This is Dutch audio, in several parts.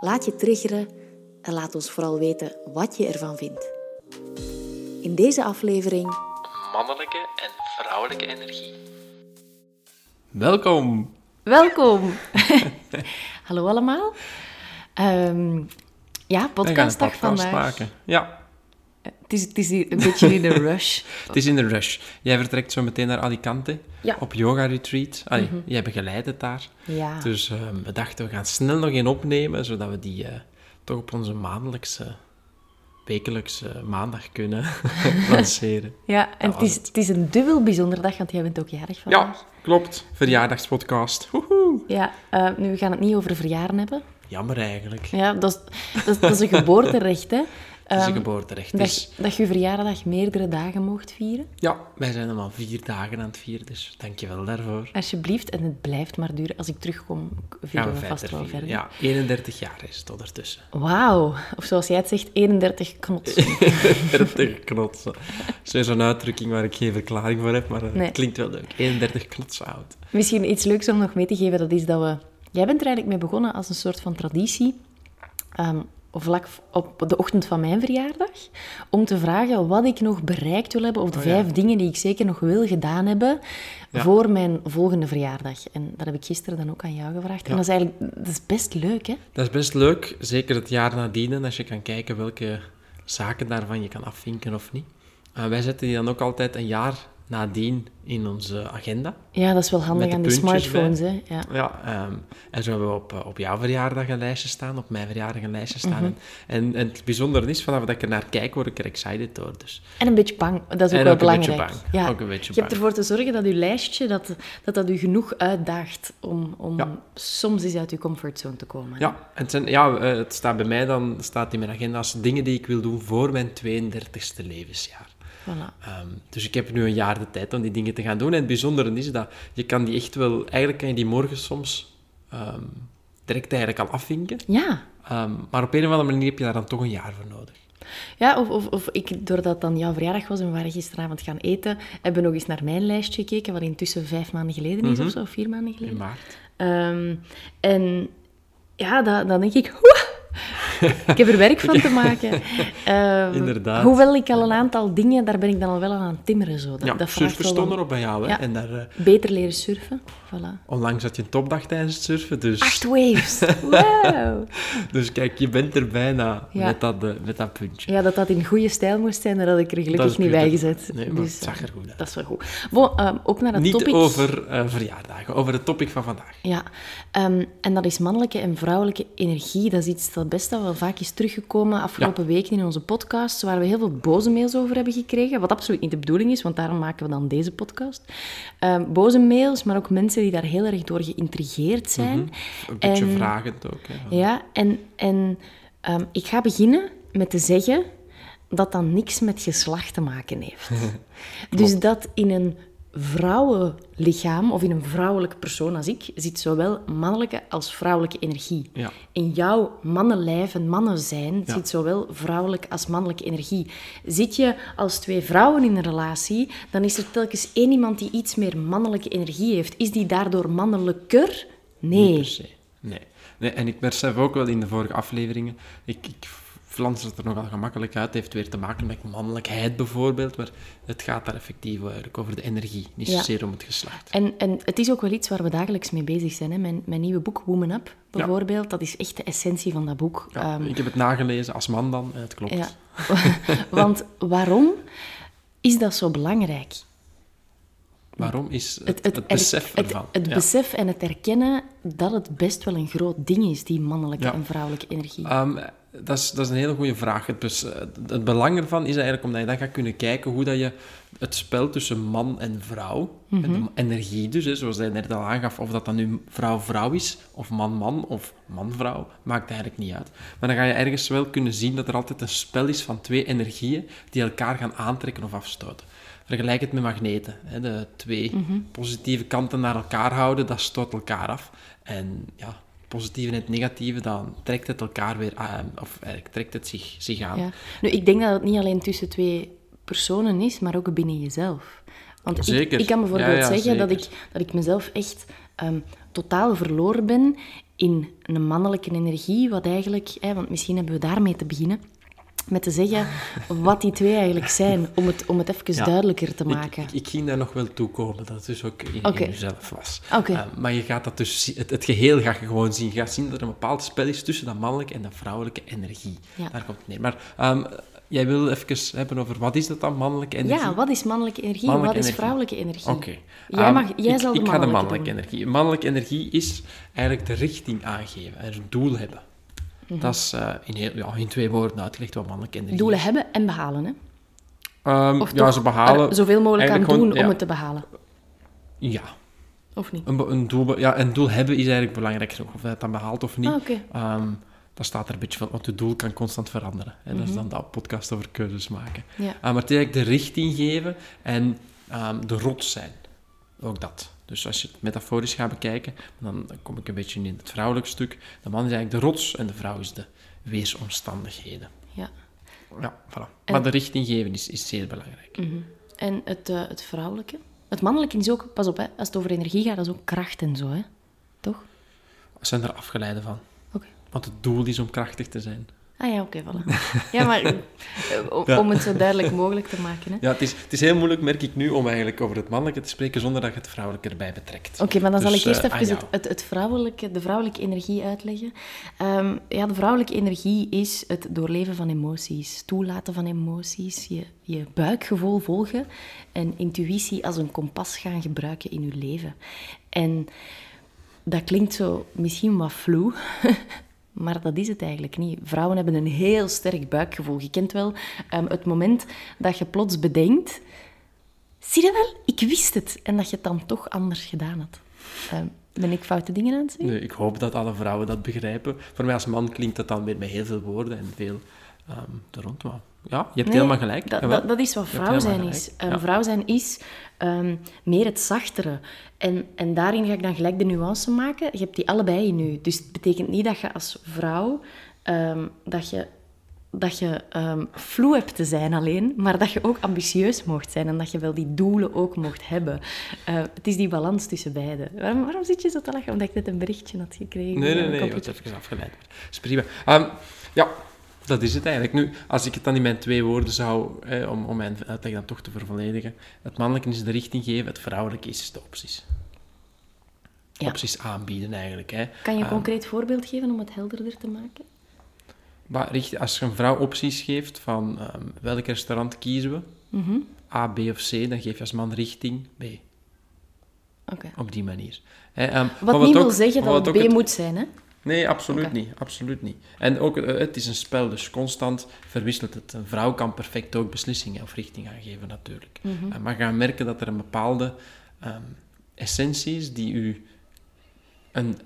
laat je triggeren en laat ons vooral weten wat je ervan vindt. In deze aflevering mannelijke en vrouwelijke energie. Welkom! Welkom! Hallo allemaal. Ehm, ja, podcastdag podcast vandaag. maken. Ja, Het is, het is hier een beetje in de rush. het is in de rush. Jij vertrekt zo meteen naar Alicante Ja. op yoga retreat. Allee, Jij begeleidt het daar. Ja. Dus eh, we dachten, we gaan snel nog een opnemen, zodat we die eh, toch op onze maandelijkse, wekelijkse maandag kunnen lanceren. Ja, en het is, het is een dubbel bijzondere dag, want jij bent ook jarig vandaag. Ja, klopt. Verjaardagspodcast. Woehoe. Ja, eh, nu, we gaan het niet over verjaren hebben. Jammer eigenlijk. Ja, dat is, dat is, dat is een geboorterecht, hè. Is een geboorterecht. dat, Dus, dat je je verjaardag meerdere dagen mocht vieren. ja, wij zijn hem al vier dagen aan het vieren, dus dankjewel daarvoor. Alsjeblieft, en het blijft maar duren. Als ik terugkom, vieren Gaan we we vast wel verder. Ja, 31 jaar is het ondertussen. Wauw. Of zoals jij het zegt, 31 knotsen. 31 knotsen. Dat is zo'n uitdrukking waar ik geen verklaring voor heb, maar eh, Nee. het klinkt wel leuk. 31 knotsen oud. Misschien iets leuks om nog mee te geven, dat is dat we... Jij bent er eigenlijk mee begonnen als een soort van traditie, ehm, vlak op de ochtend van mijn verjaardag, om te vragen wat ik nog bereikt wil hebben, of de Oh ja. vijf dingen die ik zeker nog wil gedaan hebben Ja. voor mijn volgende verjaardag. En dat heb ik gisteren dan ook aan jou gevraagd. En dat is eigenlijk dat is best leuk, hè? Dat is best leuk, zeker het jaar nadien, en als je kan kijken welke zaken daarvan je kan afvinken of niet. Eh, wij zetten die dan ook altijd een jaar nadien in onze agenda. Ja, dat is wel handig aan die smartphones, hè? Ja. Ja, ehm, en zo hebben we op, eh, op jouw verjaardag een lijstje staan, op mijn verjaardag een lijstje staan. Mhm. en, en, en het bijzondere is, vanaf dat ik er naar kijk, word ik er excited door. Dus. En een beetje bang, dat is ook En wel ook een beetje belangrijk. bang. Ja. Ook een beetje je hebt bang. ervoor te zorgen dat je lijstje, dat dat, dat u genoeg uitdaagt om, om Ja. soms eens uit uw comfortzone te komen. Ja, en het, zijn, ja, eh, het staat bij mij dan staat in mijn agenda als dingen die ik wil doen voor mijn 32e levensjaar. Voilà. Ehm, dus ik heb nu een jaar de tijd om die dingen te gaan doen. En het bijzondere is dat je kan die echt wel... Eigenlijk kan je die morgen soms ehm, direct eigenlijk al afvinken. Ja. Ehm, maar op een of andere manier heb je daar dan toch een jaar voor nodig. Ja, of, of, of ik, doordat dan jouw verjaardag was en we waren gisteravond gaan eten, hebben we nog eens naar mijn lijstje gekeken, wat intussen vijf maanden geleden is of zo, vier maanden In geleden. maart. Ehm, en ja, da- dan denk ik, "Oeh, ik heb er werk van te maken. Ehm, Inderdaad. Hoewel ik al een aantal dingen, daar ben ik dan al wel aan aan het timmeren. Zo. Dat, Ja, dat surfen stond erop bij jou. Hè? Ja. En daar, eh, Beter leren surfen. Voilà. onlangs had je een topdag tijdens het surfen. Dus, Acht waves. Wow. dus kijk, je bent er bijna Ja. met, dat, eh, met dat puntje. Ja, dat dat in goede stijl moest zijn, daar had ik er gelukkig niet bij gezet. Nee, maar Dus, het zag eh, er goed uit. Dat is wel goed. Bon, ehm, ook naar het Niet topic. over verjaardagen, over het topic van vandaag. Ja, ehm, en dat is mannelijke en vrouwelijke energie. Dat is iets dat best wel vaak is teruggekomen afgelopen weken in onze podcast, waar we heel veel boze mails over hebben gekregen, wat absoluut niet de bedoeling is, want daarom maken we dan deze podcast. Ehm, boze mails, maar ook mensen die daar heel erg door geïntrigeerd zijn. Een beetje En- vragend ook. Hè. Ja, en, en ehm, ik ga beginnen met te zeggen dat dat niks met geslacht te maken heeft. dus dat in een vrouwenlichaam of in een vrouwelijke persoon als ik zit zowel mannelijke als vrouwelijke energie. Ja. In jouw mannenlijf en mannen zijn Ja. zit zowel vrouwelijke als mannelijke energie. Zit je als twee vrouwen in een relatie, dan is er telkens één iemand die iets meer mannelijke energie heeft. Is die daardoor mannelijker? Nee. per se. Nee. nee. En ik besef ook wel in de vorige afleveringen, ik, ik flans het er nogal gemakkelijk uit. Het heeft weer te maken met mannelijkheid bijvoorbeeld, maar het gaat daar effectief eigenlijk over de energie, niet Ja. zozeer om het geslacht. En, en het is ook wel iets waar we dagelijks mee bezig zijn. Hè? Mijn, mijn nieuwe boek, Woman Up, bijvoorbeeld, dat is echt de essentie van dat boek. Ja, Ehm, ik heb het nagelezen als man dan, en het klopt. ja. Want waarom is dat zo belangrijk? Waarom is het, het, het, besef ervan? Het, Ja. besef en het erkennen dat het best wel een groot ding is, die mannelijke Ja. en vrouwelijke energie. Ehm, dat, is, dat is een hele goede vraag. Het, het belang ervan is eigenlijk omdat je dan gaat kunnen kijken hoe dat je het spel tussen man en vrouw, en de energie dus, hè, zoals hij net al aangaf, of dat dan nu vrouw-vrouw is, of man-man, of man-vrouw, maakt eigenlijk niet uit. Maar dan ga je ergens wel kunnen zien dat er altijd een spel is van twee energieën die elkaar gaan aantrekken of afstoten. Vergelijk het met magneten. Hè. De twee positieve kanten naar elkaar houden, dat stoot elkaar af. En ja, positieve en het negatieve, dan trekt het elkaar weer aan, of eigenlijk trekt het zich, zich aan. Ja. Nu, ik denk dat het niet alleen tussen twee personen is, maar ook binnen jezelf. Want ik- Zeker. Ik, kan bijvoorbeeld Ja, ja, zeggen dat ik, dat ik mezelf echt ehm, totaal verloren ben in een mannelijke energie, wat eigenlijk, hè, want misschien hebben we daarmee te beginnen, met te zeggen wat die twee eigenlijk zijn, om het, om het even Ja. duidelijker te maken. Ik, ik ging daar nog wel toe komen, dat het dus ook in, jezelf was. Eh, maar je gaat dat dus, het, het geheel ga je gewoon zien. Je gaat zien dat er een bepaald spel is tussen dat mannelijke en de vrouwelijke energie. Ja. Daar komt het neer. Maar ehm, jij wil even hebben over wat is dat dan, mannelijke energie? Ja, wat is mannelijke energie en Mannelijke wat is energie. vrouwelijke energie? Oké. Jij, Ehm, mag, jij ik, zal de ik ga de mannelijke mannelijke doen. energie. Mannelijke energie is eigenlijk de richting aangeven en een doel hebben. Mhm. Dat is eh, in, heel, ja, in twee woorden uitgelegd wat mannelijke energie Doelen is. hebben en behalen, hè? Ehm, Of ja, ze behalen... er zoveel mogelijk aan doen gewoon- om het te behalen. Ja, Of niet? Een, een, doel, ja, een doel hebben is eigenlijk belangrijk genoeg. Of je het dan behaalt of niet. Ah. Ehm, dat staat er een beetje van, want je doel kan constant veranderen. Hè. Dat is Mhm. dan de podcast over keuzes maken. Ja. Ah, maar het is eigenlijk de richting geven en ehm, de rots zijn. Ook dat. Dus als je het metaforisch gaat bekijken, dan kom ik een beetje in het vrouwelijk stuk. De man is eigenlijk de rots en de vrouw is de weersomstandigheden. Ja. Ja, voilà. En- Maar de richting geven is, is zeer belangrijk. Mhm. En het, eh, het vrouwelijke? Het mannelijke is ook, pas op, hè, als het over energie gaat, dat is ook kracht en zo, hè? Toch? zijn er afgeleiden van. Oké. Want het doel is om krachtig te zijn. Ah ja, oké, voilà. Ja, maar eh, om, Ja. om het zo duidelijk mogelijk te maken, hè? Ja, het is, het is heel moeilijk, merk ik nu, om eigenlijk over het mannelijke te spreken zonder dat je het vrouwelijke erbij betrekt. Oké, maar dan zal Dus, ik eerst eh, even het, jou. het, het vrouwelijke, de vrouwelijke energie uitleggen. Ehm, ja, de vrouwelijke energie is het doorleven van emoties, toelaten van emoties, je, je buikgevoel volgen en intuïtie als een kompas gaan gebruiken in je leven. En dat klinkt zo misschien wat vloe, maar dat is het eigenlijk niet. Vrouwen hebben een heel sterk buikgevoel. Je kent wel ehm, het moment dat je plots bedenkt... Zie je wel? Ik wist het. En dat je het dan toch anders gedaan had. Ehm, ben ik foute dingen aan het zeggen? Nee, ik hoop dat alle vrouwen dat begrijpen. Voor mij als man klinkt dat dan weer met heel veel woorden en veel ehm ja, je hebt Nee, helemaal gelijk. Dat, dat, dat is wat vrouw zijn is. Ja. Vrouw zijn is meer het zachtere. En, en daarin ga ik dan gelijk de nuance maken. Je hebt die allebei in je. Dus het betekent niet dat je als vrouw... ehm, dat je dat je vloe hebt te zijn alleen, maar dat je ook ambitieus mocht zijn en dat je wel die doelen ook mocht hebben. Eh, het is die balans tussen beide. Waarom, waarom zit je zo te lachen? Omdat ik net een berichtje had gekregen. Nee, nee, nee, wordt kopje- even afgeleid. Dat is prima. Ja, dat is het eigenlijk. Nu, als ik het dan in mijn twee woorden zou, eh, om, om mijn uitleg dan toch te vervolledigen. Het mannelijke is de richting geven, het vrouwelijke is de opties. Ja. Opties aanbieden eigenlijk. Hè. Kan je een Ehm, concreet voorbeeld geven om het helderder te maken? Maar als je een vrouw opties geeft van ehm, welk restaurant kiezen we, Mhm. A, B of C, dan geef je als man richting B. Oké. Op die manier. Hè, ehm, Wat niet wil zeggen dat het B moet zijn, hè? Nee, absoluut niet. Absoluut niet. En ook, eh, het is een spel, dus constant verwisselt het. Een vrouw kan perfect ook beslissingen of richting aangeven, natuurlijk. Mhm. Eh, Maar gaan merken dat er een bepaalde ehm, essentie is die u een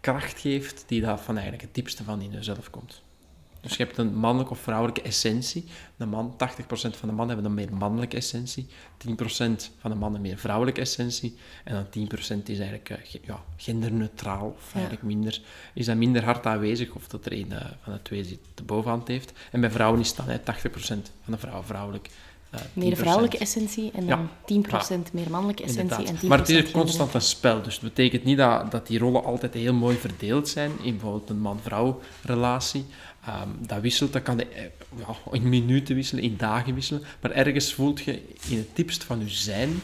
kracht geeft die dat van eigenlijk het diepste van in jezelf komt. Dus je hebt een mannelijke of vrouwelijke essentie. De man, 80% van de mannen hebben een meer mannelijke essentie. 10% van de mannen meer vrouwelijke essentie. En dan 10% is eigenlijk eh, ja, genderneutraal. Of Ja. eigenlijk minder, is dat minder hard aanwezig. Of dat er een eh, van de twee zit de bovenhand heeft. En bij vrouwen is het dan hè, 80% van de vrouwen vrouwelijk. Eh, Meer 10%. vrouwelijke essentie en dan Ja, 10% meer mannelijke essentie Inderdaad. en 10% Maar het is constant een spel. Dus het betekent niet dat, dat die rollen altijd heel mooi verdeeld zijn. In bijvoorbeeld een man-vrouw relatie. Ehm, dat wisselt, dat kan eh, ja, in minuten wisselen, in dagen wisselen. Maar ergens voelt je in het diepst van je zijn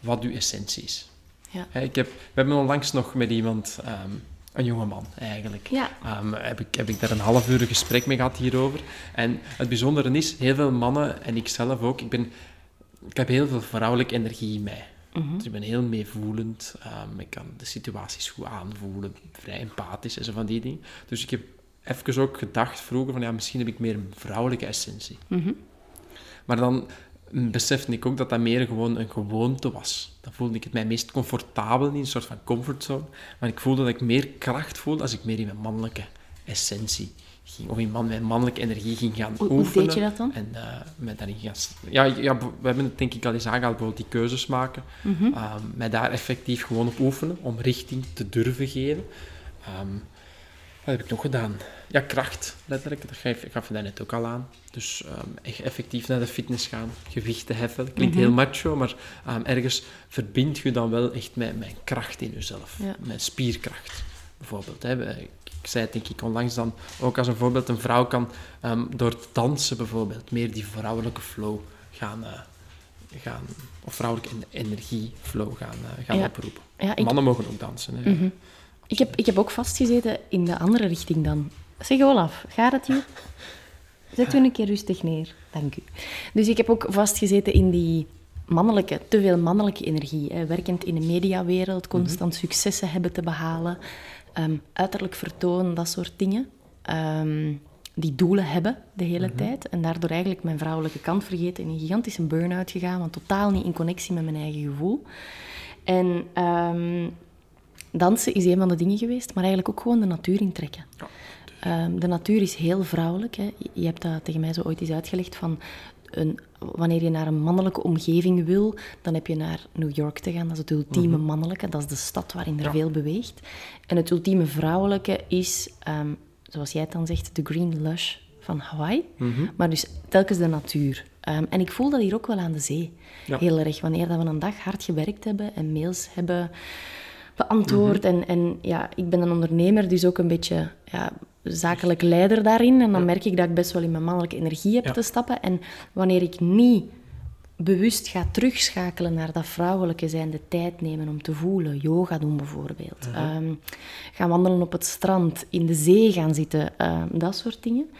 wat je essentie is. Ja. Ik heb, we hebben onlangs nog met iemand, ehm, een jonge man eigenlijk, Ja. Ehm, heb, ik, heb ik daar een half uur gesprek mee gehad hierover. En het bijzondere is, heel veel mannen, en ik zelf ook, ik, ben, ik heb heel veel vrouwelijke energie in mij. Mhm. Dus ik ben heel meevoelend, ehm, ik kan de situaties goed aanvoelen, vrij empathisch en zo van die dingen. Dus ik heb even ook gedacht vroeger van, ja, misschien heb ik meer een vrouwelijke essentie. Mhm. Maar dan besefte ik ook dat dat meer gewoon een gewoonte was. Dan voelde ik het mij meest comfortabel in, een soort van comfortzone. Maar ik voelde dat ik meer kracht voelde als ik meer in mijn mannelijke essentie ging. Of in man, mijn mannelijke energie ging gaan Hoe- oefenen. hoe deed je dat dan? En uh, met daarin gaan... Ja, ja, we hebben het denk ik al eens aangehaald, bijvoorbeeld die keuzes maken. Ehm, mij daar effectief gewoon op oefenen, om richting te durven geven. Ehm, heb ik nog gedaan? Ja, kracht, letterlijk. Dat gaf, gaf je daarnet ook al aan. Dus ehm, echt effectief naar de fitness gaan, gewichten heffen. Dat klinkt Mhm. heel macho, maar ehm, ergens verbind je dan wel echt met, met kracht in jezelf. Ja. Met spierkracht, bijvoorbeeld. Hè. Ik, ik zei het denk ik onlangs dan ook als een voorbeeld. Een vrouw kan ehm, door te dansen bijvoorbeeld meer die vrouwelijke flow gaan... eh, gaan of vrouwelijke en- energieflow gaan, eh, gaan Ja. oproepen. Ja, ik, Mannen mogen ook dansen. Hè. Mhm. Ik, heb, ik heb ook vastgezeten in de andere richting dan. Zeg Olaf, gaat het hier? Zet u een keer rustig neer. Dank u. Dus ik heb ook vastgezeten in die mannelijke, te veel mannelijke energie. Hè. Werkend in de mediawereld, constant successen hebben te behalen. ehm, uiterlijk vertoon, dat soort dingen. Ehm, die doelen hebben de hele tijd. En daardoor eigenlijk mijn vrouwelijke kant vergeten. In een gigantische burn-out gegaan, want totaal niet in connectie met mijn eigen gevoel. En ehm, dansen is een van de dingen geweest, maar eigenlijk ook gewoon de natuur intrekken. Ja, Ehm, de natuur is heel vrouwelijk. Hè. Je- hebt dat tegen mij zo ooit eens uitgelegd van... Een, wanneer je naar een mannelijke omgeving wil, dan heb je naar New York te gaan. Dat is het ultieme mannelijke. Dat is de stad waarin er Ja. veel beweegt. En het ultieme vrouwelijke is, ehm, zoals jij het dan zegt, de green lush van Hawaii. Maar dus telkens de natuur. Ehm, en ik voel dat hier ook wel aan de zee. Ja. Heel erg. Wanneer dat we een dag hard gewerkt hebben en mails hebben beantwoord. En, en ja, ik ben een ondernemer, dus ook een beetje ja, zakelijk leider daarin. En dan merk ik dat ik best wel in mijn mannelijke energie heb Ja. te stappen. En wanneer ik niet bewust ga terugschakelen naar dat vrouwelijke zijn, de tijd nemen om te voelen, yoga doen bijvoorbeeld, Ehm, gaan wandelen op het strand, in de zee gaan zitten, ehm, dat soort dingen.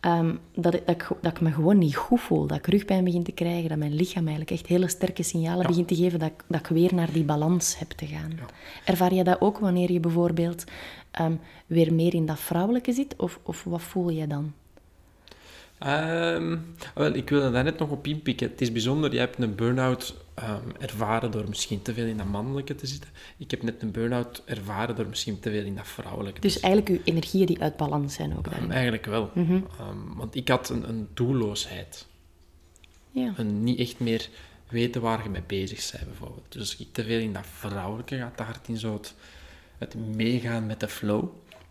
Ehm, dat, ik, dat, ik, dat ik me gewoon niet goed voel, dat ik rugpijn begin te krijgen, dat mijn lichaam eigenlijk echt hele sterke signalen Ja. begint te geven dat ik, dat ik weer naar die balans heb te gaan. Ervaar je dat ook wanneer je bijvoorbeeld ehm, weer meer in dat vrouwelijke zit, of, of wat voel je dan? Ehm, wel, ik wilde daar net nog op inpikken. Het is bijzonder, je hebt een burn-out ehm, ervaren door misschien te veel in dat mannelijke te zitten. Ik heb net een burn-out ervaren door misschien te veel in dat vrouwelijke te Dus eigenlijk uw energieën die uit balans zijn ook. Ehm, eigenlijk wel. Ehm, want ik had een, een doelloosheid. Ja. En niet echt meer weten waar je mee bezig bent, bijvoorbeeld. Dus als ik te veel in dat vrouwelijke ga, te hard in zo het, het meegaan met de flow,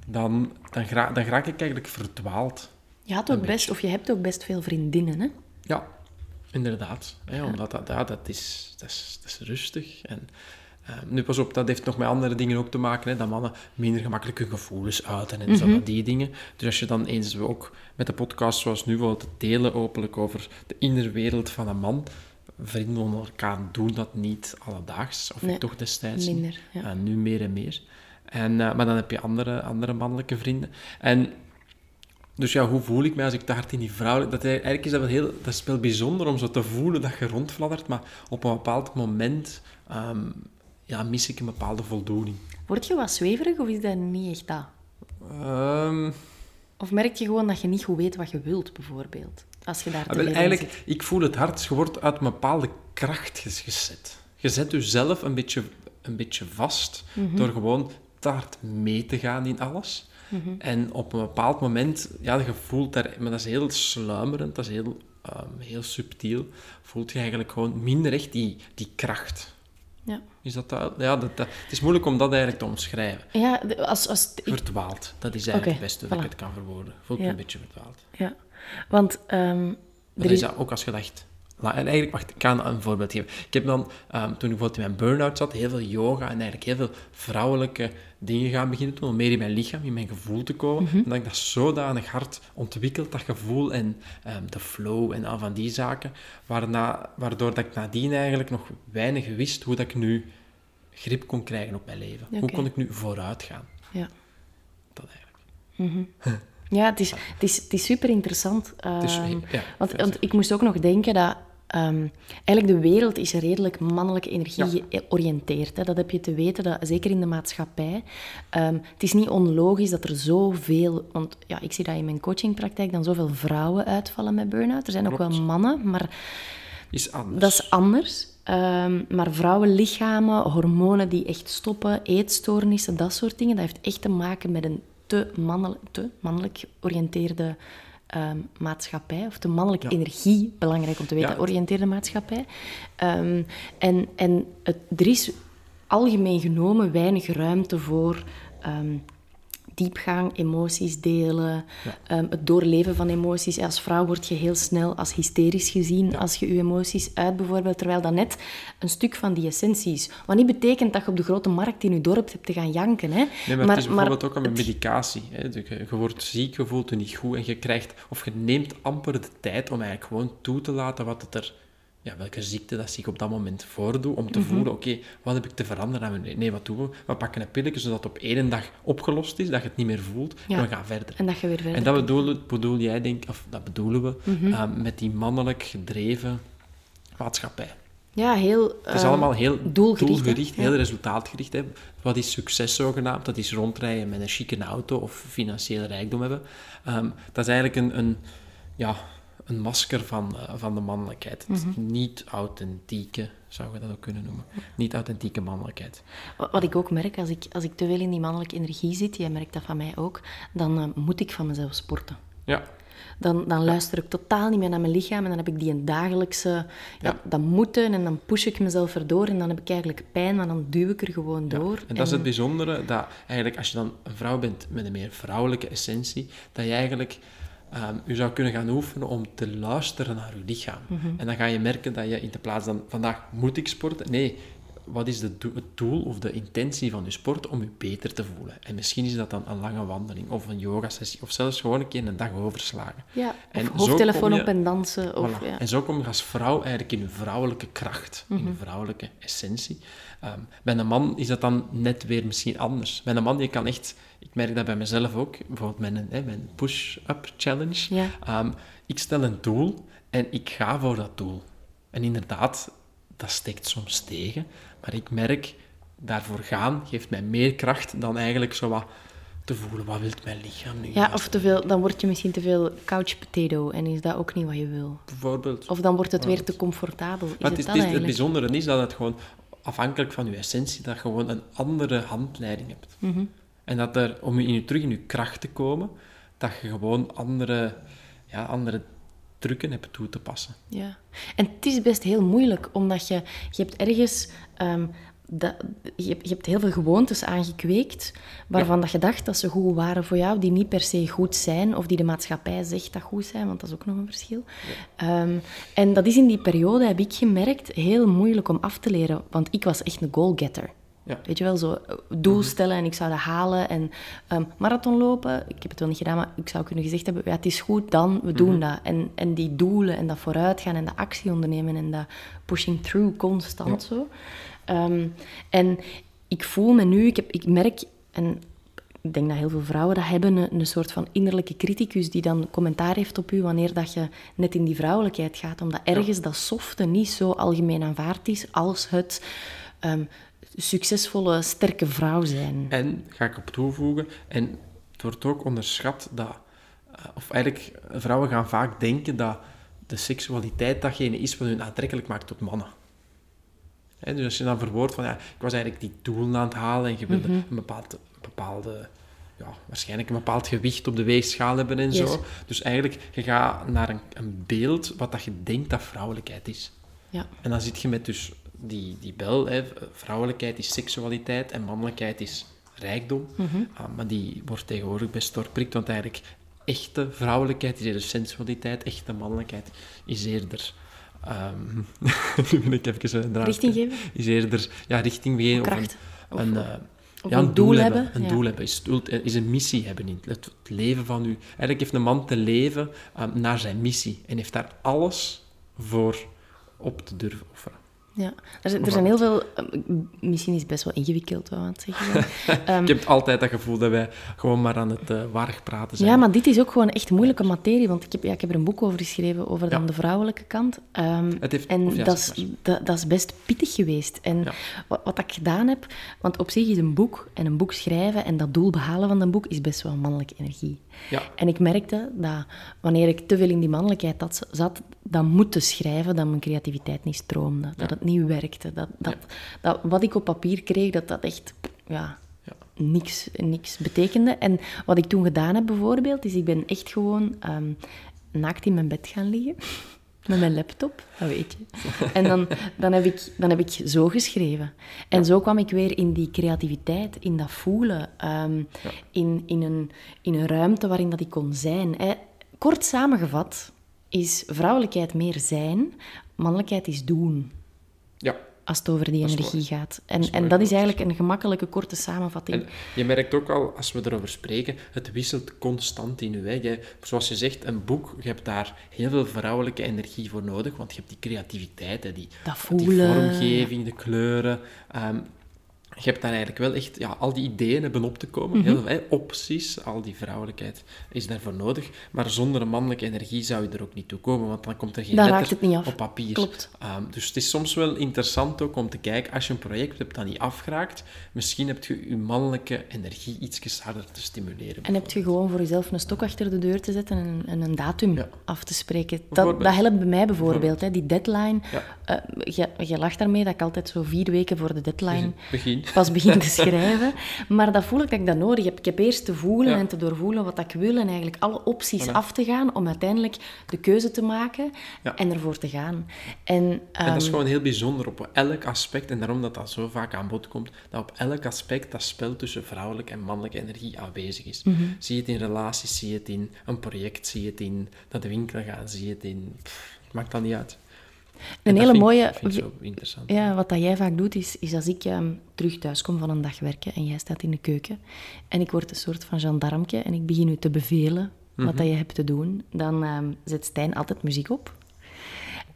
dan, dan, dan raak ik eigenlijk verdwaald. Je had ook best, of je hebt ook best veel vriendinnen, hè? Ja, inderdaad. Hè, omdat dat, ja, dat, is, dat, is, dat is rustig. En, eh, nu pas op, dat heeft nog met andere dingen ook te maken. Hè, dat mannen minder gemakkelijk hun gevoelens uiten en zo van die dingen. Dus als je dan eens ook met de podcast zoals nu wilt delen openlijk over de innerwereld van een man, vrienden onder elkaar doen dat niet alledaags. Of Nee, toch destijds minder, ja. Nu meer en meer. En, eh, maar dan heb je andere, andere mannelijke vrienden. En dus ja, hoe voel ik mij als ik te hard in die vrouwelijke... Dat, eigenlijk is dat wel heel... Dat is wel bijzonder om zo te voelen dat je rondfladdert, maar op een bepaald moment ehm, ja, mis ik een bepaalde voldoening. Word je wat zweverig of is dat niet echt dat? Ehm, Of merk je gewoon dat je niet goed weet wat je wilt, bijvoorbeeld? Als je daar te ah, veel in eigenlijk, zit. ik voel het hard. Je wordt uit een bepaalde kracht gezet. Je zet jezelf een beetje, een beetje vast Mhm. door gewoon te hard mee te gaan in alles. Mhm. En op een bepaald moment, ja, je voelt daar, maar dat is heel sluimerend, dat is heel, ehm, heel subtiel, voelt je eigenlijk gewoon minder echt die, die kracht. Ja, Is dat duidelijk? Ja, dat, dat, het is moeilijk om dat eigenlijk te omschrijven. ja als, als, ik, Verdwaald, dat is eigenlijk het beste dat ik voilà. het kan verwoorden. Voelt me Ja. een beetje verdwaald. ja. Want ehm, Maar er dat is... dat ook als je dacht... la- en Eigenlijk, wacht, ik kan een voorbeeld geven. Ik heb dan, ehm, toen ik bijvoorbeeld in mijn burn-out zat, heel veel yoga en eigenlijk heel veel vrouwelijke dingen gaan beginnen doen, om meer in mijn lichaam, in mijn gevoel te komen. Mhm. En dat ik dat zodanig hard ontwikkeld, dat gevoel en ehm, de flow en al van die zaken, waarna, waardoor dat ik nadien eigenlijk nog weinig wist hoe dat ik nu grip kon krijgen op mijn leven. Hoe kon ik nu vooruit gaan? Ja. Dat eigenlijk. Ja, het is, het is, het is super interessant. Ehm, ja, want, want ik moest ook nog denken dat ehm, eigenlijk de wereld is redelijk mannelijke energie georiënteerd. Hè. Dat heb je te weten, dat, zeker in de maatschappij. Ehm, het is niet onlogisch dat er zoveel... Want ja, ik zie dat in mijn coachingpraktijk dan zoveel vrouwen uitvallen met burn-out. Er zijn ook wel mannen, maar is anders. Dat is anders. Ehm, maar vrouwenlichamen, hormonen die echt stoppen, eetstoornissen, dat soort dingen, dat heeft echt te maken met een te, mannelijk, te mannelijk georiënteerde ehm, maatschappij, of te mannelijke energie, belangrijk om te weten, Ja. oriënteerde maatschappij. Ehm, en en het, er is algemeen genomen weinig ruimte voor ehm, diepgang, emoties delen, ehm, het doorleven van emoties. Als vrouw word je heel snel als hysterisch gezien als je je emoties uit bijvoorbeeld, terwijl dat net een stuk van die essentie is. Wat niet betekent dat je op de grote markt in je dorp hebt te gaan janken. Hè? Nee, maar, het is bijvoorbeeld ook met medicatie. Hè. Je, je wordt ziek, je voelt je niet goed en je krijgt, of je neemt amper de tijd om eigenlijk gewoon toe te laten wat het er, ja, welke ziekte dat zich op dat moment voordoet, om Mhm. te voelen, oké, wat heb ik te veranderen aan mijn Nee, wat doen we? We pakken een pilletje zodat het op één dag opgelost is, dat je het niet meer voelt, Ja. en we gaan verder. En dat je weer verder En dat bedoel, bedoel jij, denk of dat bedoelen we, Mhm. eh, met die mannelijk gedreven maatschappij. Ja, heel... Het is allemaal heel doelgericht, doelgericht, Ja. heel resultaatgericht. Hè. Wat is succes zogenaamd? Dat is rondrijden met een chique auto of financiële rijkdom hebben. Ehm, dat is eigenlijk een, een, ja, een masker van, eh, van de mannelijkheid. Mhm. niet authentieke, zou je dat ook kunnen noemen. Niet authentieke mannelijkheid. Wat ik ook merk, als ik, als ik te veel in die mannelijke energie zit, jij merkt dat van mij ook, dan eh, moet ik van mezelf sporten. Ja, Dan, dan luister ik totaal niet meer naar mijn lichaam en dan heb ik die een dagelijkse... Ja, Ja. dat moeten en dan push ik mezelf erdoor en dan heb ik eigenlijk pijn, maar dan duw ik er gewoon door. En dat is het bijzondere, dat eigenlijk als je dan een vrouw bent met een meer vrouwelijke essentie, dat je eigenlijk ehm, je zou kunnen gaan oefenen om te luisteren naar je lichaam. En dan ga je merken dat je in de plaats van vandaag moet ik sporten, nee, wat is de do- het doel of de intentie van je sport om je beter te voelen? En misschien is dat dan een lange wandeling of een yogasessie of zelfs gewoon een keer een dag overslagen. Ja, En of hoofdtelefoon je- op en dansen. Of, Voilà. ja. En zo kom je als vrouw eigenlijk in je vrouwelijke kracht, in je vrouwelijke essentie. Ehm, bij een man is dat dan net weer misschien anders. Bij een man, je kan echt... Ik merk dat bij mezelf ook, bijvoorbeeld mijn, hè, mijn push-up challenge. Ja. Ehm, ik stel een doel en ik ga voor dat doel. En inderdaad, dat steekt soms tegen. Maar ik merk, daarvoor gaan geeft mij meer kracht dan eigenlijk zo wat te voelen. Wat wil mijn lichaam nu? Ja, of te veel, dan word je misschien te veel couch potato en is dat ook niet wat je wil. Bijvoorbeeld. Of dan wordt het weer te comfortabel. Is Maar het het, is, het, het bijzondere is dat het gewoon afhankelijk van je essentie, dat je gewoon een andere handleiding hebt. Mhm. En dat er, om in je, terug in je kracht te komen, dat je gewoon andere, ja, andere trucken hebt toe te passen. Ja. En het is best heel moeilijk, omdat je, je hebt ergens... ehm, dat, je, hebt, je hebt heel veel gewoontes aangekweekt, waarvan dat je dacht dat ze goed waren voor jou, die niet per se goed zijn, of die de maatschappij zegt dat goed zijn, want dat is ook nog een verschil. Ehm, en dat is in die periode, heb ik gemerkt, heel moeilijk om af te leren, want ik was echt een goalgetter. Ja. Weet je wel, zo eh, doel stellen en ik zou dat halen. En ehm, marathon lopen, ik heb het wel niet gedaan, maar ik zou kunnen gezegd hebben, ja, het is goed, dan, we doen dat. En, en die doelen en dat vooruitgaan en dat actie ondernemen en dat pushing through constant zo. Ehm, en ik voel me nu, ik, heb, ik merk, en ik denk dat heel veel vrouwen dat hebben, een, een soort van innerlijke criticus die dan commentaar heeft op u wanneer dat je net in die vrouwelijkheid gaat. Omdat ergens dat softe niet zo algemeen aanvaard is als het ehm, succesvolle, sterke vrouw zijn. En, ga ik op toevoegen, en het wordt ook onderschat dat, eh, of eigenlijk, vrouwen gaan vaak denken dat de seksualiteit datgene is wat hun aantrekkelijk maakt tot mannen. Dus als je dan verwoordt van, ja, ik was eigenlijk die doel aan het halen en je wilde een bepaald, bepaalde, ja, waarschijnlijk een bepaald gewicht op de weegschaal hebben en Yes. zo. Dus eigenlijk, je gaat naar een, een beeld wat dat je denkt dat vrouwelijkheid is. Ja. En dan zit je met dus die, die bel, hè, vrouwelijkheid is seksualiteit en mannelijkheid is rijkdom. Ah, maar die wordt tegenwoordig best doorprikt, want eigenlijk echte vrouwelijkheid is eerder sensualiteit, echte mannelijkheid is eerder... ehm, nu ben ik even een draad Richting geven? Is eerder ja, richting geven. Kracht. Of een, een, eh, of ja, een een doel doel, hebben. Een ja. doel hebben is, doel- is een missie hebben in het, het leven van u. Eigenlijk heeft een man te leven ehm, naar zijn missie en heeft daar alles voor op te durven offeren. Ja, er, zijn, er zijn heel veel... Eh, misschien is het best wel ingewikkeld, wat aan het zeggen. um, ik heb altijd dat gevoel dat wij gewoon maar aan het uh, warrig praten zijn. Ja, maar dit is ook gewoon echt moeilijke materie, want ik heb, ja, ik heb er een boek over geschreven, over dan de vrouwelijke kant. Um, het heeft, en ja, dat, is, dat, dat, is best pittig geweest. En wat, wat ik gedaan heb... Want op zich is een boek en een boek schrijven en dat doel behalen van een boek is best wel mannelijke energie. Ja. En ik merkte dat wanneer ik te veel in die mannelijkheid zat, dan moeten schrijven, dat mijn creativiteit niet stroomde. Dat het niet werkte. Dat, dat, dat, wat ik op papier kreeg, dat dat echt ja, niks, niks betekende. En wat ik toen gedaan heb bijvoorbeeld, is ik ben echt gewoon um, naakt in mijn bed gaan liggen. Met mijn laptop, dat weet je. En dan, dan, heb ik, dan heb ik zo geschreven. En zo kwam ik weer in die creativiteit, in dat voelen. Um, in, in, een, in een ruimte waarin dat ik kon zijn. Hè. Kort samengevat is vrouwelijkheid meer zijn, mannelijkheid is doen. Als het over die energie gaat. En dat, en dat is eigenlijk een gemakkelijke, korte samenvatting. En je merkt ook al, als we erover spreken, het wisselt constant in je weg. Zoals je zegt, een boek, je hebt daar heel veel vrouwelijke energie voor nodig, want je hebt die creativiteit, hè, die, die vormgeving, de kleuren. Um, je hebt daar eigenlijk wel echt ja, al die ideeën hebben op te komen. Mm Heel veel opties, al die vrouwelijkheid is daarvoor nodig. Maar zonder een mannelijke energie zou je er ook niet toe komen, want dan komt er geen dan letter het niet af. op papier. Klopt. Um, dus het is soms wel interessant ook om te kijken, als je een project hebt dat niet afgeraakt, misschien heb je je mannelijke energie iets harder te stimuleren. En heb je gewoon voor jezelf een stok achter de deur te zetten en, en een datum af te spreken. Dat, dat helpt bij mij bijvoorbeeld, hè, die deadline. Ja. Uh, je, je lacht daarmee dat ik altijd zo vier weken voor de deadline... Begin pas begin te schrijven. Maar dat voel ik dat ik dat nodig heb. Ik heb eerst te voelen en te doorvoelen wat ik wil en eigenlijk alle opties af te gaan om uiteindelijk de keuze te maken en ervoor te gaan. En, en dat is ehm, gewoon heel bijzonder op elk aspect, en daarom dat dat zo vaak aan bod komt, dat op elk aspect dat spel tussen vrouwelijke en mannelijke energie aanwezig is. Mhm. Zie je het in relaties, zie je het in een project, zie je het in naar de winkel gaan, zie je het in... het maakt dat niet uit. Een hele mooie... Vind zo interessant. Ja, wat dat jij vaak doet, is, is als ik um, terug thuis kom van een dag werken en jij staat in de keuken en ik word een soort van gendarmke en ik begin u te bevelen wat mhm. dat je hebt te doen, dan um, zet Stijn altijd muziek op.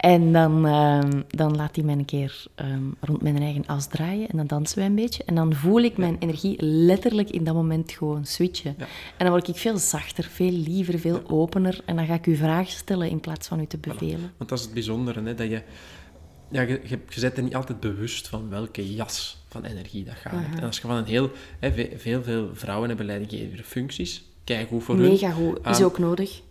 En dan, ehm, dan laat hij mij een keer ehm, rond mijn eigen as draaien en dan dansen wij een beetje. En dan voel ik mijn energie letterlijk in dat moment gewoon switchen. En dan word ik veel zachter, veel liever, veel opener. En dan ga ik u vragen stellen in plaats van u te bevelen. Want dat is het bijzondere, hè, dat je... Ja, je, je, je bent er niet altijd bewust van welke jas van energie dat gaat. En als je van een heel... Hè, veel, veel vrouwen hebben leidinggevende functies. Kijk hoe voor Mega hun. Mega goed. Is ook nodig.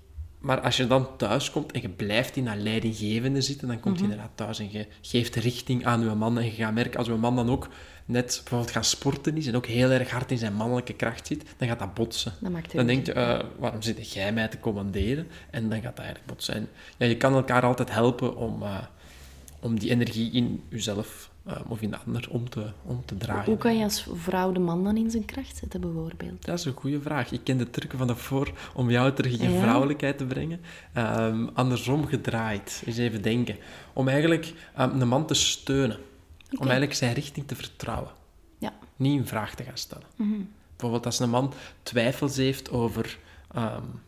Maar als je dan thuis komt en je blijft in dat leidinggevende zitten, dan komt je mhm. inderdaad thuis en je geeft richting aan je man. En je gaat merken, als je man dan ook net bijvoorbeeld gaan sporten is en ook heel erg hard in zijn mannelijke kracht zit, dan gaat dat botsen. dan denk je, uh, waarom zit jij mij te commanderen? En dan gaat dat eigenlijk botsen. En, ja, je kan elkaar altijd helpen om, uh, om die energie in jezelf uh, of in de ander om te, om te draaien. Hoe kan je als vrouw de man dan in zijn kracht zetten, bijvoorbeeld? Dat is een goede vraag. Ik ken de trucken van daarvoor om jou terug in je vrouwelijkheid te brengen. Um, andersom gedraaid, eens even denken. Om eigenlijk um, de man te steunen. Om eigenlijk zijn richting te vertrouwen. Ja. Niet een vraag te gaan stellen. Mm Bijvoorbeeld als een man twijfels heeft over... Um,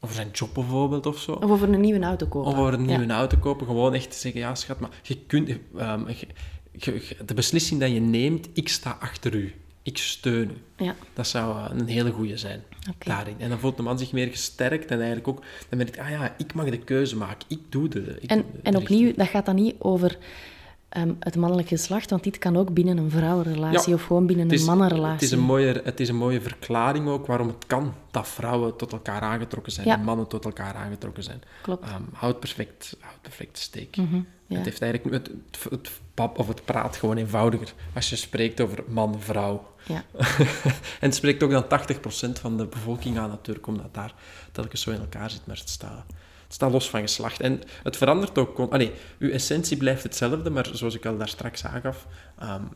over zijn job bijvoorbeeld of zo. Of over een nieuwe auto kopen. Of over een nieuwe auto kopen. Gewoon echt te zeggen, ja schat, maar je kunt... Um, de beslissing dat je neemt, ik sta achter u. Ik steun u. Ja. Dat zou eh, een hele goede zijn daarin. En dan voelt de man zich meer gesterkt en eigenlijk ook... Dan merkt ah ja, ik mag de keuze maken. Ik doe de... Ik en, en opnieuw, dat gaat dan niet over Ehm, het mannelijke geslacht, want dit kan ook binnen een vrouwenrelatie of gewoon binnen een mannenrelatie. Het is een, mooie, het is een mooie verklaring ook waarom het kan dat vrouwen tot elkaar aangetrokken zijn en mannen tot elkaar aangetrokken zijn. Klopt. Um, houd perfect, houd perfect steek. Mhm, het heeft eigenlijk het, het, het, pap of het praat gewoon eenvoudiger als je spreekt over man-vrouw. Ja. en het spreekt ook dan 80% van de bevolking aan natuurlijk, omdat daar telkens zo in elkaar zit, maar het staat staat los van geslacht. En het verandert ook... Allee, uw essentie blijft hetzelfde, maar zoals ik al daar straks aangaf... Um,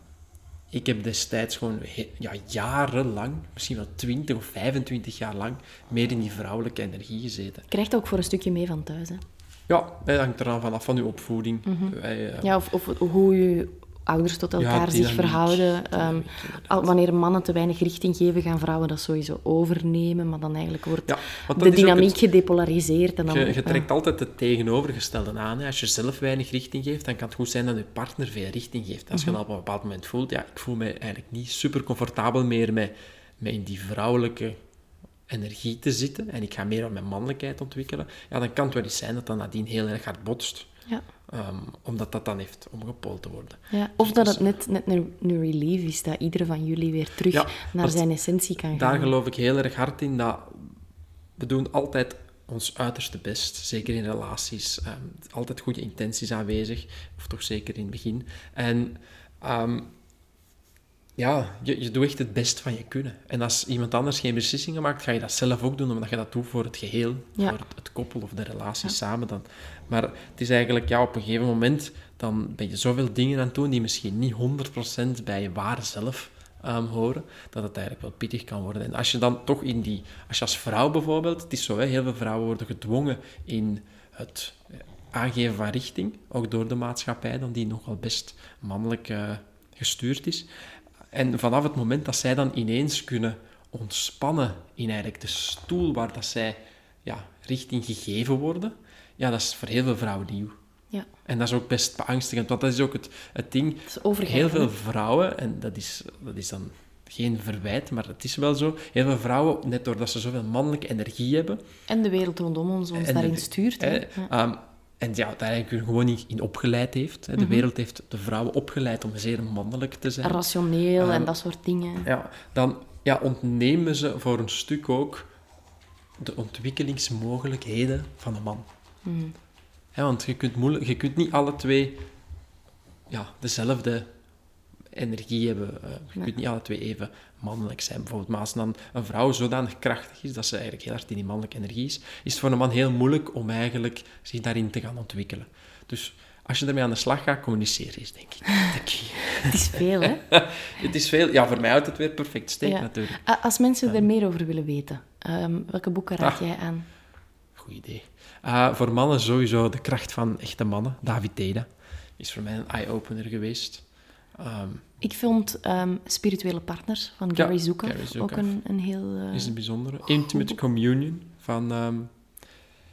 ik heb destijds gewoon ja, jarenlang, misschien wel 20 of 25 jaar lang, meer in die vrouwelijke energie gezeten. Krijgt ook voor een stukje mee van thuis, hè? Ja, dat hangt er dan vanaf van uw opvoeding. Mhm. Wij, uh, ja, of, of, hoe je ouders tot elkaar zich verhouden. Um, al, wanneer mannen te weinig richting geven, gaan vrouwen dat sowieso overnemen. Maar dan eigenlijk wordt de dynamiek gedepolariseerd. En dan, je, je trekt altijd het tegenovergestelde aan. Hè. Als je zelf weinig richting geeft, dan kan het goed zijn dat je partner veel richting geeft. Als je mhm. dan op een bepaald moment voelt, ja, ik voel me eigenlijk niet super comfortabel meer met, met in die vrouwelijke energie te zitten en ik ga meer aan mijn mannelijkheid ontwikkelen, ja, dan kan het wel eens zijn dat dat nadien heel erg hard botst. Ja. Ehm, omdat dat dan heeft omgepoeld te worden. Ja, of dat het net, net een, een relief is, dat iedere van jullie weer terug naar zijn essentie kan gaan. Daar geloof ik heel erg hard in, dat we doen altijd ons uiterste best, zeker in relaties. Um, altijd goede intenties aanwezig, of toch zeker in het begin. En um, ja, je, je doet echt het best van je kunnen. En als iemand anders geen beslissingen maakt, ga je dat zelf ook doen, omdat je dat doet voor het geheel, voor het, het, koppel of de relatie samen. Dan. Maar het is eigenlijk, ja, op een gegeven moment, dan ben je zoveel dingen aan het doen die misschien niet 100% bij je ware zelf um, horen, dat het eigenlijk wel pittig kan worden. En als je dan toch in die... Als je als vrouw bijvoorbeeld... Het is zo, hè, heel veel vrouwen worden gedwongen in het aangeven van richting, ook door de maatschappij, dan die nogal best mannelijk uh, gestuurd is. En vanaf het moment dat zij dan ineens kunnen ontspannen in eigenlijk de stoel waar dat zij ja, richting gegeven worden, ja, dat is voor heel veel vrouwen nieuw. Ja. En dat is ook best beangstigend, want dat is ook het, het ding. heel veel vrouwen, en dat is, dat is dan geen verwijt, maar het is wel zo. Heel veel vrouwen, net doordat ze zoveel mannelijke energie hebben. En de wereld rondom ons ons daarin stuurt. Hè? Ehm, en ja, daar eigenlijk gewoon niet in opgeleid heeft. De mhm. wereld heeft de vrouwen opgeleid om zeer mannelijk te zijn. Rationeel en ehm, dat soort dingen. Ja, dan ja, ontnemen ze voor een stuk ook de ontwikkelingsmogelijkheden van een man. Mm. want je kunt, moeilijk, je kunt niet alle twee ja, dezelfde energie hebben. Uh, je kunt niet alle twee even mannelijk zijn. Bijvoorbeeld, maar als dan een vrouw zodanig krachtig is dat ze eigenlijk heel hard in die mannelijke energie is, is het voor een man heel moeilijk om eigenlijk zich daarin te gaan ontwikkelen. Dus als je ermee aan de slag gaat, communiceren is denk ik. het is veel, hè? het is veel. Ja, voor mij houdt het weer perfect steek natuurlijk. Als mensen er meer over willen weten, um, welke boeken raad ah. jij aan? Goed idee. Uh, voor mannen sowieso De kracht van echte mannen, David Teda. Is voor mij een eye-opener geweest. Ehm, ik vond um, Spirituele Partners van Gary ja, Zukav, ook een, een heel... Uh, is een bijzondere. Intimate Communion van um,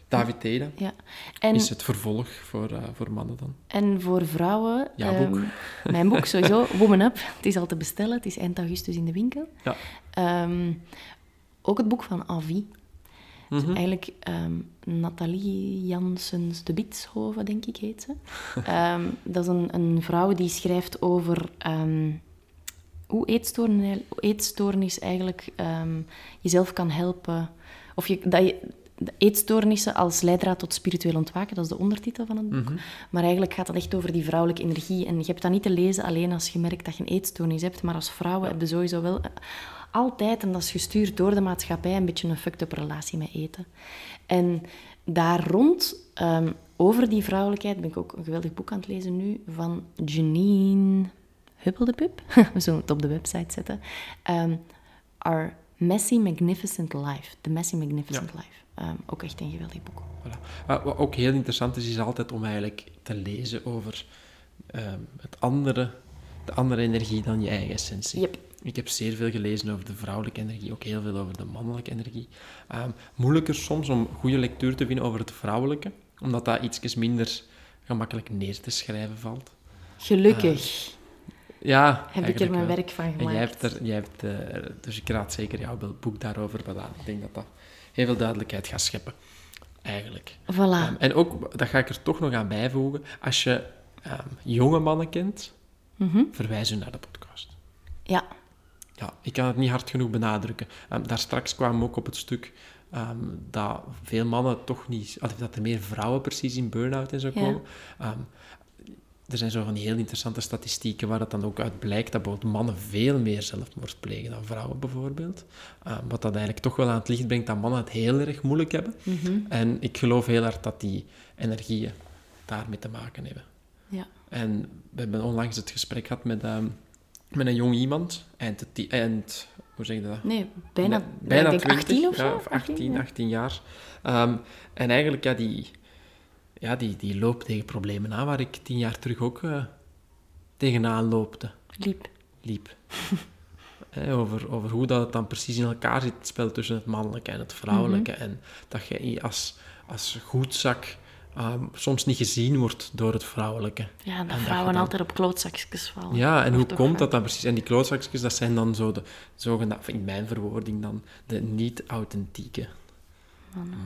David Teda. Ja. En, is het vervolg voor, uh, voor mannen dan. En voor vrouwen... Ja, boek. mijn boek sowieso, Woman Up. Het is al te bestellen. Het is eind augustus in de winkel. Ja. ook het boek van Avi. Mhm. Eigenlijk um, Nathalie Janssens de Bitshoven, denk ik, heet ze. Ehm, dat is een, een, vrouw die schrijft over um, hoe eetstoornis, eetstoornis eigenlijk jezelf kan helpen. Of je, dat je eetstoornissen als leidraad tot spiritueel ontwaken, dat is de ondertitel van het boek. Mhm. Maar eigenlijk gaat het echt over die vrouwelijke energie. En je hebt dat niet te lezen alleen als je merkt dat je een eetstoornis hebt, maar als vrouwen heb je sowieso wel altijd, en dat is gestuurd door de maatschappij, een beetje een fucked-up relatie met eten. En daar rond, ehm, over die vrouwelijkheid, ben ik ook een geweldig boek aan het lezen nu, van Janine Huppeldepup. We zullen het op de website zetten. Um, Our Messy Magnificent Life. The Messy Magnificent Life. Um, ook echt een geweldig boek. Voilà. Wat ook heel interessant is, is altijd om eigenlijk te lezen over het andere, de andere energie dan je eigen essentie. Yep. Ik heb zeer veel gelezen over de vrouwelijke energie, ook heel veel over de mannelijke energie. Um, moeilijker soms om goede lectuur te vinden over het vrouwelijke, omdat dat iets minder gemakkelijk neer te schrijven valt. Gelukkig. Uh, ja, heb ik er mijn werk van gemaakt. En jij hebt er, jij hebt, uh, dus ik raad zeker jouw boek daarover wat aan. Ik denk dat dat heel veel duidelijkheid gaat scheppen, eigenlijk. Voilà. Um, en ook, dat ga ik er toch nog aan bijvoegen, als je um, jonge mannen kent, mm -hmm. verwijs u naar de podcast. Ja ja, ik kan het niet hard genoeg benadrukken. Um, daar straks kwamen we ook op het stuk um, dat veel mannen toch niet... Dat er meer vrouwen precies in burn-out en zo komen. Um, er zijn zo van die heel interessante statistieken waar het dan ook uit blijkt dat bijvoorbeeld mannen veel meer zelfmoord plegen dan vrouwen bijvoorbeeld. wat dat eigenlijk toch wel aan het licht brengt dat mannen het heel erg moeilijk hebben. Mhm. En ik geloof heel hard dat die energieën daarmee te maken hebben. Ja. En we hebben onlangs het gesprek gehad met met een jong iemand, eind, eind hoe zeg je dat? Nee, bijna, bijna 18 of zo? Ja, 18, 18 jaar. Um, en eigenlijk, ja, die, ja die, die loopt tegen problemen aan waar ik tien jaar terug ook uh, tegenaan loopte. Liep. Liep. over, over hoe dat dan precies in elkaar zit, het spel tussen het mannelijke en het vrouwelijke. Mhm. En dat je als, als goedzak um, soms niet gezien wordt door het vrouwelijke. Ja, dat vrouwen altijd op klootzakjes vallen. Ja, en hoe komt dat dan precies? En die klootzakjes, dat zijn dan zo de zogenaamde, in mijn verwoording dan, de niet-authentieke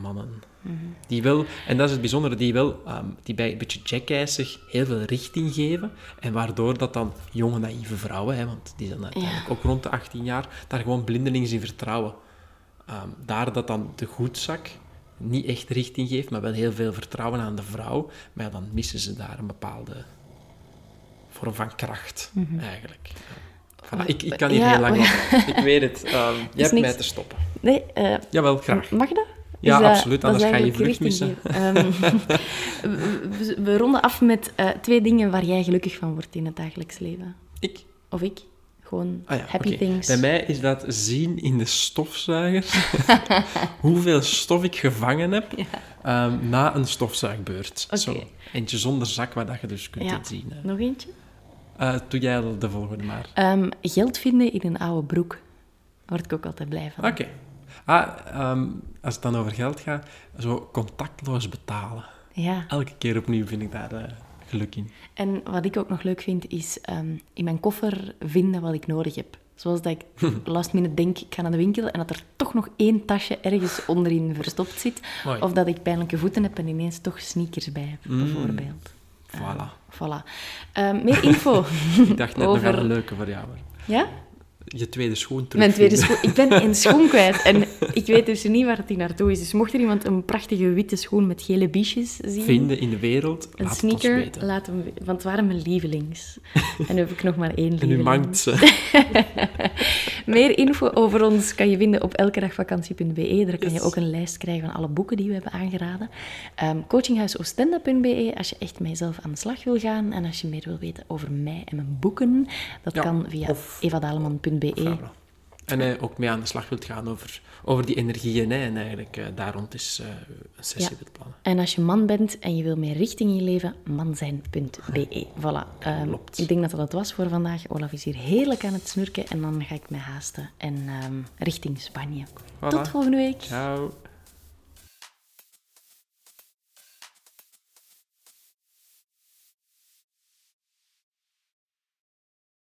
mannen. Mhm. Die wel, en dat is het bijzondere, die wel, ehm, die bij een beetje jackassig heel veel richting geven. En waardoor dat dan jonge, naïeve vrouwen, hè, want die zijn uiteindelijk ook rond de 18 jaar, daar gewoon blindelings in vertrouwen. Ehm, daar dat dan de goedzak niet echt richting geeft, maar wel heel veel vertrouwen aan de vrouw. Maar dan missen ze daar een bepaalde vorm van kracht, mhm. eigenlijk. ik, ik kan hier heel lang laten. Ik weet het. Um, je hebt mij te stoppen. Nee. Uh, Jawel, graag. Mag dat? Ja, absoluut. Anders ga je vlucht missen. Um, we, we, ronden af met uh, twee dingen waar jij gelukkig van wordt in het dagelijks leven. Ik? Of ik? Gewoon ah ja, happy things. Bij mij is dat zien in de stofzuiger hoeveel stof ik gevangen heb ja. um, na een stofzuigbeurt. Okay. Zo, eentje zonder zak, waar dat je dus kunt ja. zien. Nog eentje? Uh, doe jij de volgende maar. Um, geld vinden in een oude broek. Daar word ik ook altijd blij van. Oké. Ah, um, als het dan over geld gaat, zo contactloos betalen. Ja. Elke keer opnieuw vind ik daar uh, geluk in. En wat ik ook nog leuk vind, is um, in mijn koffer vinden wat ik nodig heb. Zoals dat ik last minute denk, ik ga naar de winkel en dat er toch nog één tasje ergens onderin verstopt zit. Of dat ik pijnlijke voeten heb en ineens toch sneakers bij heb, mm. bijvoorbeeld. Voilà. Uh, voilà. Uh, meer info. ik dacht net over... nog een leuke voor jou. Ja? Je tweede schoen terug. Mijn tweede schoen. Ik ben een schoen kwijt en ik weet dus niet waar het naartoe is. Dus mocht er iemand een prachtige witte schoen met gele biesjes zien... Vinden in de wereld, Een laat sneaker, het weten. laat hem Want het waren mijn lievelings. En nu heb ik nog maar één lieveling. En nu mangt ze. Meer info over ons kan je vinden op elkedagvakantie.be. Daar kan je ook een lijst krijgen van alle boeken die we hebben aangeraden. Um, coachinghuisoostende.be als je echt met jezelf aan de slag wil gaan. En als je meer wil weten over mij en mijn boeken, dat kan via evadaleman.be en uh, ook mee aan de slag wilt gaan over, over die energieën hè, en eigenlijk uh, daar rond is uh, een sessie ja. plannen. En als je man bent en je wil meer richting in je leven, manzijn.be. Voilà. Um, ik denk dat dat het was voor vandaag. Olaf is hier heerlijk aan het snurken en dan ga ik me haasten en um, richting Spanje. Tot volgende week. Ciao.